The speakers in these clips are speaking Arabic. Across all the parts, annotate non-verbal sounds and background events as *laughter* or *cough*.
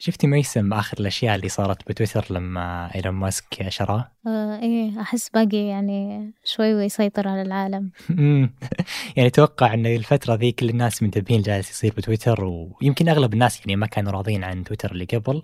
شفتي ميسم آخر الأشياء اللي صارت بتويتر لما إيلون ماسك شراه؟ آه إيه أحس باقي يعني شوي ويسيطر على العالم. *laughs* يعني أتوقع أن الفترة ذي كل الناس منتبهين جالس يصير بتويتر ويمكن أغلب الناس يعني ما كانوا راضين عن تويتر اللي قبل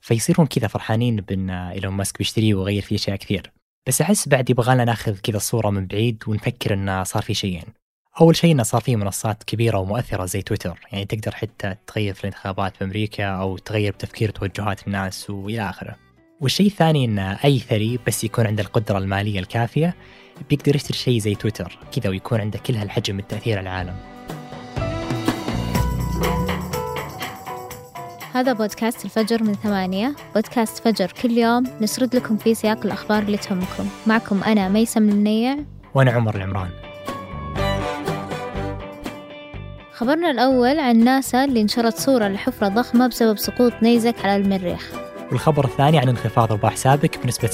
فيصيرون كذا فرحانين بأن إيلون ماسك بيشتريه ويغير فيه أشياء كثير. بس أحس بعد يبغى ناخذ كذا الصورة من بعيد ونفكر أنه صار في شيئين. أول شيء أنه صار في منصات كبيرة ومؤثرة زي تويتر. يعني تقدر حتى تغير في الانتخابات في أمريكا أو تغير بتفكير توجهات الناس وإلى آخره. والشيء الثاني أن أي ثري بس يكون عنده القدرة المالية الكافية بيقدر يشتري شيء زي تويتر. كذا ويكون عنده كل هالحجم من تأثير على العالم. هذا بودكاست الفجر من ثمانية. بودكاست فجر كل يوم نسرد لكم فيه سياق الأخبار اللي تهمكم. معكم أنا ميسم المنيع. وأنا عمر العمران. خبرنا الأول عن ناسا اللي نشرت صورة لحفرة ضخمة بسبب سقوط نيزك على المريخ. والخبر الثاني عن انخفاض أرباح سابك بنسبة 67%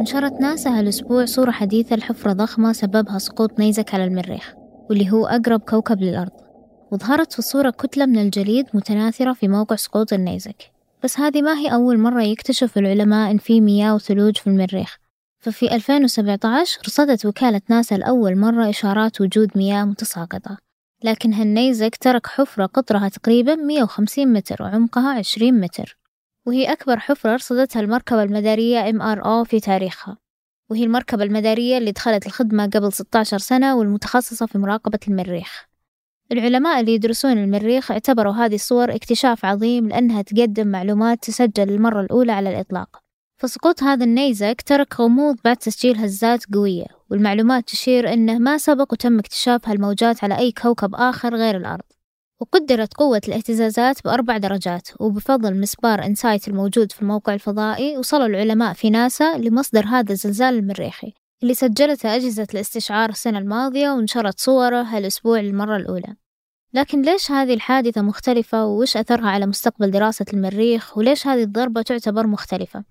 نشرت ناسا هالأسبوع صورة حديثة لحفرة ضخمة سببها سقوط نيزك على المريخ واللي هو أقرب كوكب للأرض. وظهرت في الصورة كتلة من الجليد متناثرة في موقع سقوط النيزك. بس هذه ما هي أول مرة يكتشف العلماء إن في مياه وثلوج في المريخ. ففي 2017 رصدت وكالة ناسا لأول مرة إشارات وجود مياه متساقطة لكن هالنيزك ترك حفرة قطرها تقريبا 150 متر وعمقها 20 متر. وهي أكبر حفرة رصدتها المركبة المدارية MRO في تاريخها. وهي المركبة المدارية اللي دخلت الخدمة قبل 16 سنة والمتخصصة في مراقبة المريخ. العلماء اللي يدرسون المريخ اعتبروا هذه الصور اكتشاف عظيم لأنها تقدم معلومات تسجل للمرة الأولى على الإطلاق. فسقوط هذا النيزك ترك غموض بعد تسجيل هزات قوية والمعلومات تشير أنه ما سبق وتم اكتشاف هالموجات على أي كوكب آخر غير الأرض. وقدرت قوة الاهتزازات بأربع درجات وبفضل مسبار إنسايت الموجود في الموقع الفضائي وصل العلماء في ناسا لمصدر هذا الزلزال المريخي. اللي سجلته أجهزة الاستشعار السنة الماضية ونشرت صوره هالأسبوع للمرة الأولى. لكن ليش هذه الحادثة مختلفة وش أثرها على مستقبل دراسة المريخ وليش هذه الضربة تعتبر مختلفة؟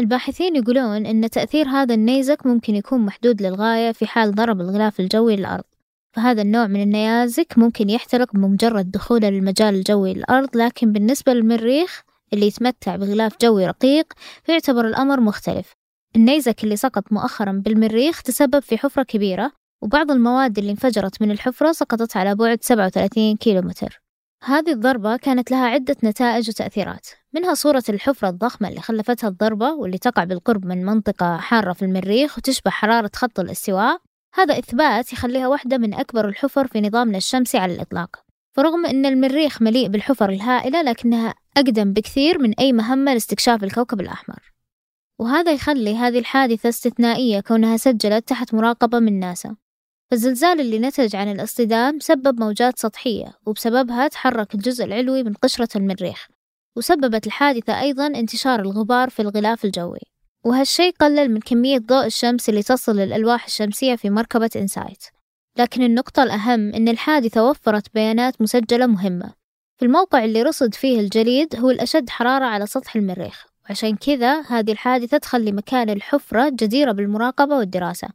الباحثين يقولون أن تأثير هذا النيزك ممكن يكون محدود للغاية في حال ضرب الغلاف الجوي للأرض. فهذا النوع من النيازك ممكن يحترق بمجرد دخوله للمجال الجوي للأرض لكن بالنسبة للمريخ اللي يتمتع بغلاف جوي رقيق فيعتبر الأمر مختلف. النيزك اللي سقط مؤخرا بالمريخ تسبب في حفرة كبيرة وبعض المواد اللي انفجرت من الحفرة سقطت على بعد 37 كيلومتر. هذه الضربة كانت لها عدة نتائج وتأثيرات منها صورة الحفرة الضخمة اللي خلفتها الضربة واللي تقع بالقرب من منطقة حارة في المريخ وتشبه حرارة خط الاستواء. هذا إثبات يخليها واحدة من أكبر الحفر في نظامنا الشمسي على الإطلاق. فرغم أن المريخ مليء بالحفر الهائلة لكنها أقدم بكثير من أي مهمة لاستكشاف الكوكب الأحمر. وهذا يخلي هذه الحادثة استثنائية كونها سجلت تحت مراقبة من ناسا. فالزلزال اللي نتج عن الاصطدام سبب موجات سطحية وبسببها تحرك الجزء العلوي من قشرة المريخ وسببت الحادثة أيضا انتشار الغبار في الغلاف الجوي. وهالشي قلل من كمية ضوء الشمس اللي تصل للألواح الشمسية في مركبة إنسايت. لكن النقطة الأهم إن الحادثة وفرت بيانات مسجلة مهمة. في الموقع اللي رصد فيه الجليد هو الأشد حرارة على سطح المريخ. وعشان كذا هذه الحادثة تخلي مكان الحفرة جديرة بالمراقبة والدراسة.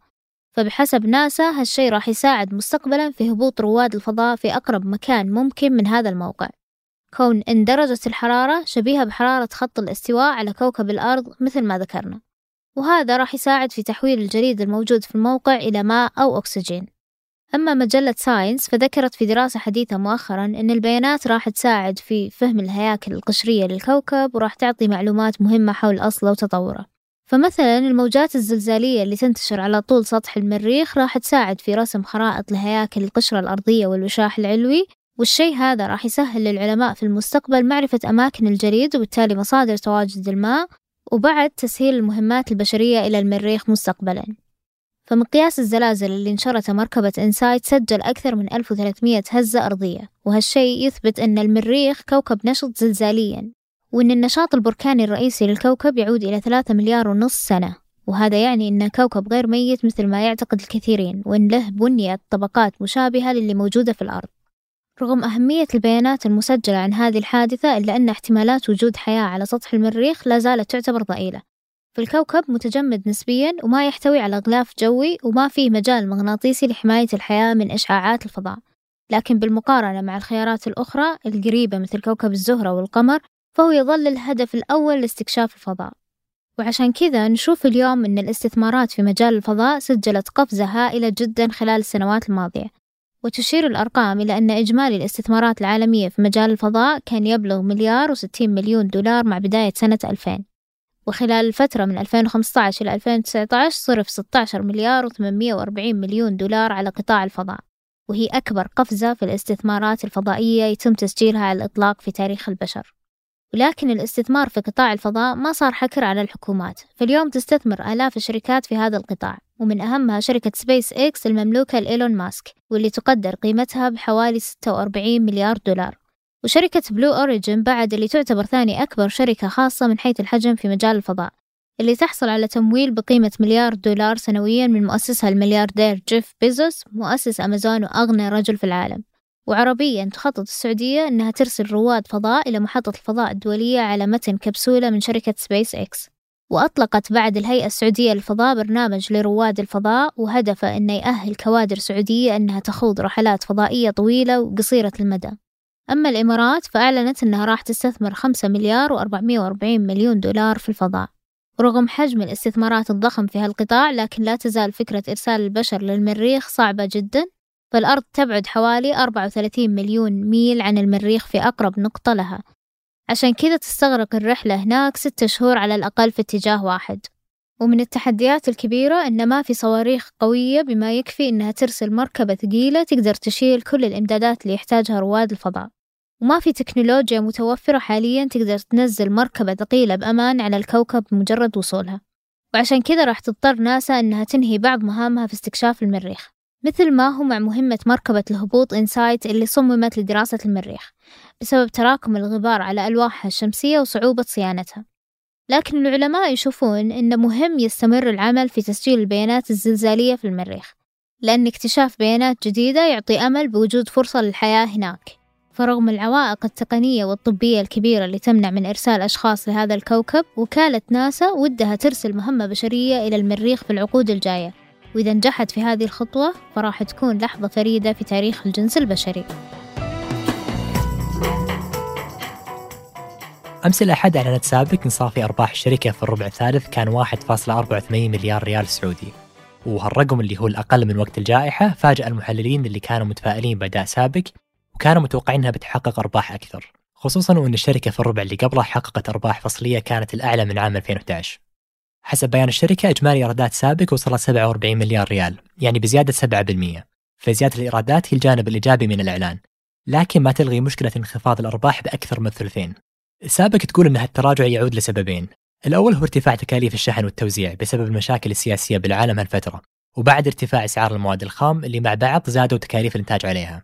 فبحسب ناسا هالشي راح يساعد مستقبلا في هبوط رواد الفضاء في أقرب مكان ممكن من هذا الموقع. كون إن درجة الحرارة شبيهة بحرارة خط الاستواء على كوكب الأرض مثل ما ذكرنا. وهذا راح يساعد في تحويل الجليد الموجود في الموقع إلى ماء أو أكسجين. أما مجلة ساينس فذكرت في دراسة حديثة مؤخرا أن البيانات راح تساعد في فهم الهياكل القشرية للكوكب وراح تعطي معلومات مهمة حول أصله وتطوره. فمثلا الموجات الزلزالية اللي تنتشر على طول سطح المريخ راح تساعد في رسم خرائط لهياكل القشرة الأرضية والوشاح العلوي والشيء هذا راح يسهل للعلماء في المستقبل معرفة أماكن الجليد وبالتالي مصادر تواجد الماء وبعد تسهيل المهمات البشرية إلى المريخ مستقبلا. فمقياس الزلازل اللي نشرته مركبة إنسايت سجل أكثر من 1300 هزة أرضية وهالشيء يثبت أن المريخ كوكب نشط زلزاليا وأن النشاط البركاني الرئيسي للكوكب يعود إلى 3 مليار ونص سنة وهذا يعني أنه كوكب غير ميت مثل ما يعتقد الكثيرين وأن له بنية طبقات مشابهة للي موجودة في الأرض. رغم أهمية البيانات المسجلة عن هذه الحادثة إلا أن احتمالات وجود حياة على سطح المريخ لا زالت تعتبر ضئيلة. فالكوكب متجمد نسبيا وما يحتوي على غلاف جوي وما فيه مجال مغناطيسي لحماية الحياة من إشعاعات الفضاء. لكن بالمقارنة مع الخيارات الأخرى القريبة مثل كوكب الزهرة والقمر فهو يظل الهدف الأول لاستكشاف الفضاء. وعشان كذا نشوف اليوم أن الاستثمارات في مجال الفضاء سجلت قفزة هائلة جدا خلال السنوات الماضية. وتشير الأرقام إلى أن إجمالي الاستثمارات العالمية في مجال الفضاء كان يبلغ مليار وستين مليون دولار مع بداية سنة 2000 وخلال الفترة من 2015 إلى 2019 صرف 16 مليار و840 مليون دولار على قطاع الفضاء. وهي أكبر قفزة في الاستثمارات الفضائية يتم تسجيلها على الإطلاق في تاريخ البشر. ولكن الاستثمار في قطاع الفضاء ما صار حكر على الحكومات. فاليوم تستثمر آلاف الشركات في هذا القطاع ومن أهمها شركة سبيس إكس المملوكة لإيلون ماسك واللي تقدر قيمتها بحوالي 46 مليار دولار. وشركة بلو أوريجين بعد اللي تعتبر ثاني أكبر شركة خاصة من حيث الحجم في مجال الفضاء اللي تحصل على تمويل بقيمة مليار دولار سنويا من مؤسسها الملياردير جيف بيزوس مؤسس أمازون وأغنى رجل في العالم. وعربيا تخطط السعودية أنها ترسل رواد فضاء إلى محطة الفضاء الدولية على متن كبسولة من شركة سبيس إكس. وأطلقت بعد الهيئة السعودية للفضاء برنامج لرواد الفضاء وهدفه أنه يأهل كوادر سعودية أنها تخوض رحلات فضائية طويلة وقصيرة المدى. أما الإمارات فأعلنت أنها راح تستثمر خمسة مليار وأربعمية وأربعين مليون دولار في الفضاء ورغم حجم الاستثمارات الضخم في هالقطاع لكن لا تزال فكرة إرسال البشر للمريخ صعبة جدا فالأرض تبعد حوالي 34 مليون ميل عن المريخ في أقرب نقطة لها. عشان كذا تستغرق الرحلة هناك ستة شهور على الأقل في اتجاه واحد. ومن التحديات الكبيرة إن ما في صواريخ قوية بما يكفي إنها ترسل مركبة ثقيلة تقدر تشيل كل الإمدادات اللي يحتاجها رواد الفضاء. وما في تكنولوجيا متوفرة حاليا تقدر تنزل مركبة ثقيلة بأمان على الكوكب بمجرد وصولها. وعشان كذا راح تضطر ناسا إنها تنهي بعض مهامها في استكشاف المريخ مثل ما هو مع مهمة مركبة الهبوط إنسايت اللي صممت لدراسة المريخ بسبب تراكم الغبار على ألواحها الشمسية وصعوبة صيانتها. لكن العلماء يشوفون أنه مهم يستمر العمل في تسجيل البيانات الزلزالية في المريخ لأن اكتشاف بيانات جديدة يعطي أمل بوجود فرصة للحياة هناك. فرغم العوائق التقنية والطبية الكبيرة اللي تمنع من إرسال أشخاص لهذا الكوكب وكالة ناسا ودها ترسل مهمة بشرية إلى المريخ في العقود الجاية. وإذا نجحت في هذه الخطوة فراح تكون لحظة فريدة في تاريخ الجنس البشري. أمس الأحد أعلنت سابق إن صافي أرباح الشركة في الربع الثالث كان 1.84 مليار ريال سعودي. وهالرقم اللي هو الأقل من وقت الجائحة فاجأ المحللين اللي كانوا متفائلين بأداء سابق وكانوا متوقعين أنها بتحقق أرباح أكثر خصوصا وأن الشركة في الربع اللي قبله حققت أرباح فصلية كانت الأعلى من عام 2011 حسب بيان الشركة إجمالي إيرادات سابق وصلت 47 مليار ريال يعني بزيادة 7% فزيادة الإيرادات هي الجانب الإيجابي من الإعلان لكن ما تلغي مشكلة انخفاض الأرباح بأكثر من ثلثين. سابق تقول أن التراجع يعود لسببين. الأول هو ارتفاع تكاليف الشحن والتوزيع بسبب المشاكل السياسية بالعالم هالفترة وبعد ارتفاع أسعار المواد الخام اللي مع بعض زادوا تكاليف الإنتاج عليها.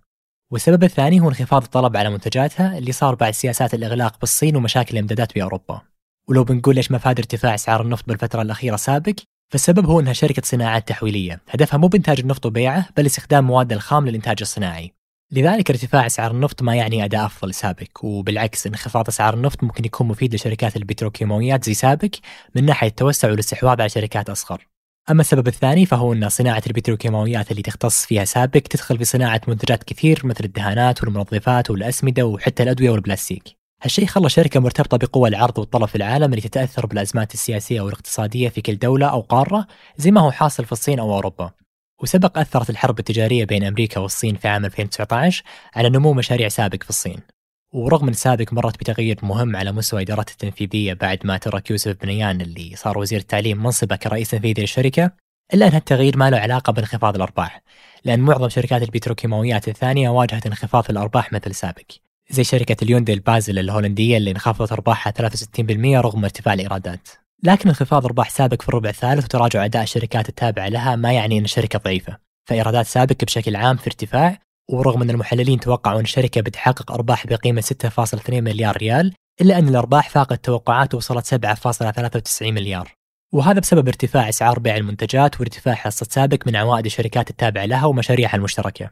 والسبب الثاني هو انخفاض الطلب على منتجاتها اللي صار بعد سياسات الإغلاق بالصين ومشاكل الإمدادات بأوروبا ولو بنقول ليش مفاد ارتفاع أسعار النفط بالفترة الأخيرة سابق فالسبب هو أنها شركة صناعات تحويلية هدفها مو بإنتاج النفط وبيعه بل استخدام مواد الخام للإنتاج الصناعي. لذلك ارتفاع أسعار النفط ما يعني أداء أفضل سابق وبالعكس انخفاض أسعار النفط ممكن يكون مفيد لشركات البتروكيماويات زي سابق من ناحية التوسع والاستحواذ على شركات أصغر. أما السبب الثاني فهو أن صناعة البتروكيماويات اللي تختص فيها سابق تدخل في صناعة منتجات كثير مثل الدهانات والمنظفات والأسمدة وحتى الأدوية والبلاستيك. هالشيء خلى شركة مرتبطة بقوى العرض والطلب في العالم اللي تتأثر بالأزمات السياسية والاقتصادية في كل دولة أو قارة زي ما هو حاصل في الصين أو أوروبا. وسبق أثرت الحرب التجارية بين أمريكا والصين في عام 2019 على نمو مشاريع سابق في الصين. ورغم أن سابق مرت بتغيير مهم على مستوى إدارته التنفيذية بعد ما ترك يوسف بنيان اللي صار وزير التعليم منصبه كرئيس تنفيذي للشركة إلا أن هالتغيير ما له علاقة بانخفاض الأرباح لأن معظم شركات البتروكيماويات الثانية واجهت انخفاض في الأرباح مثل سابق زي شركة اليوندي البازل الهولندية اللي انخفضت أرباحها 63% رغم ارتفاع الإيرادات. لكن انخفاض أرباح سابق في الربع الثالث وتراجع أداء الشركات التابعة لها ما يعني أن الشركة ضعيفة فإيرادات سابق بشكل عام في ارتفاع ورغم أن المحللين توقعوا أن الشركة بتحقق أرباح بقيمة 6.2 مليار ريال إلا أن الأرباح فاقت التوقعات ووصلت 7.93 مليار. وهذا بسبب ارتفاع أسعار بيع المنتجات وارتفاع حصة سابق من عوائد الشركات التابعة لها ومشاريعها المشتركة.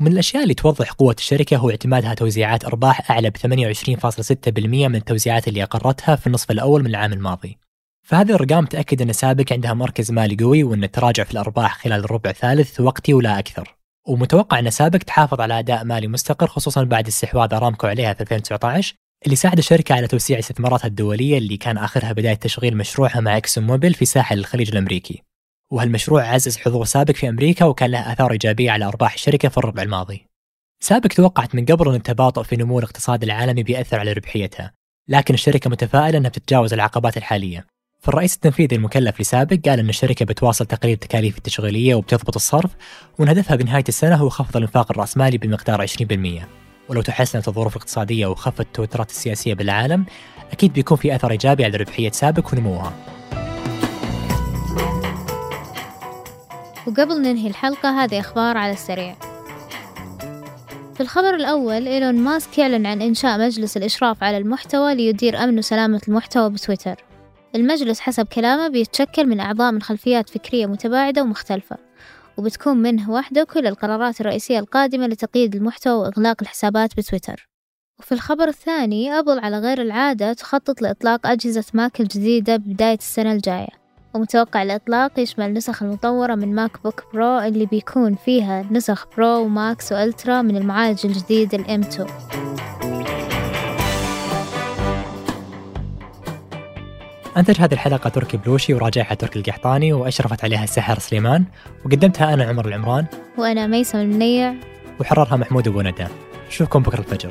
ومن الأشياء اللي توضح قوة الشركة هو اعتمادها توزيعات أرباح أعلى ب 28.6% من التوزيعات اللي أقرتها في النصف الأول من العام الماضي. فهذه الأرقام تأكد أن سابق عندها مركز مالي قوي وأن التراجع في الأرباح خلال الربع الثالث وقتي ولا أكثر. ومتوقع أن سابق تحافظ على أداء مالي مستقر خصوصا بعد استحواذ أرامكو عليها في 2019 اللي ساعد الشركة على توسيع استثماراتها الدولية اللي كان آخرها بداية تشغيل مشروعها مع إكسون موبيل في ساحل الخليج الأمريكي. وهالمشروع عزز حضور سابق في أمريكا وكان له آثار إيجابية على أرباح الشركة في الربع الماضي. سابق توقعت من قبل أن التباطؤ في نمو الاقتصاد العالمي بيأثر على ربحيتها لكن الشركة متفائلة أنها بتتجاوز العقبات الحالية. فالرئيس التنفيذي المكلف لسابق قال أن الشركة بتواصل تقليل التكاليف التشغيلية وبتضبط الصرف وأن هدفها بنهاية السنة هو خفض الإنفاق الرأسمالي بمقدار 20% ولو تحسنت الظروف الاقتصادية وخفت التوترات السياسية بالعالم أكيد بيكون في أثر إيجابي على ربحية سابق ونموها. وقبل ننهي الحلقة هذه أخبار على السريع. في الخبر الأول إيلون ماسك يعلن عن إنشاء مجلس الإشراف على المحتوى ليدير أمن وسلامة المحتوى بتويتر. المجلس حسب كلامه بيتشكل من أعضاء من خلفيات فكرية متباعدة ومختلفة وبتكون منوطة به كل القرارات الرئيسية القادمة لتقييد المحتوى وإغلاق الحسابات بتويتر. وفي الخبر الثاني أبل على غير العادة تخطط لإطلاق أجهزة ماك الجديدة بداية السنة الجاية ومتوقع الإطلاق يشمل النسخ المطورة من ماك بوك برو اللي بيكون فيها نسخ برو وماكس وألترا من المعالج الجديد ال M2 أنتج هذه الحلقة تركي بلوشي وراجعها تركي القحطاني وأشرفت عليها السحر سليمان. وقدمتها أنا عمر العمران. وأنا ميسم المنيع. وحررها محمود أبو ندى. نشوفكم بكرة الفجر.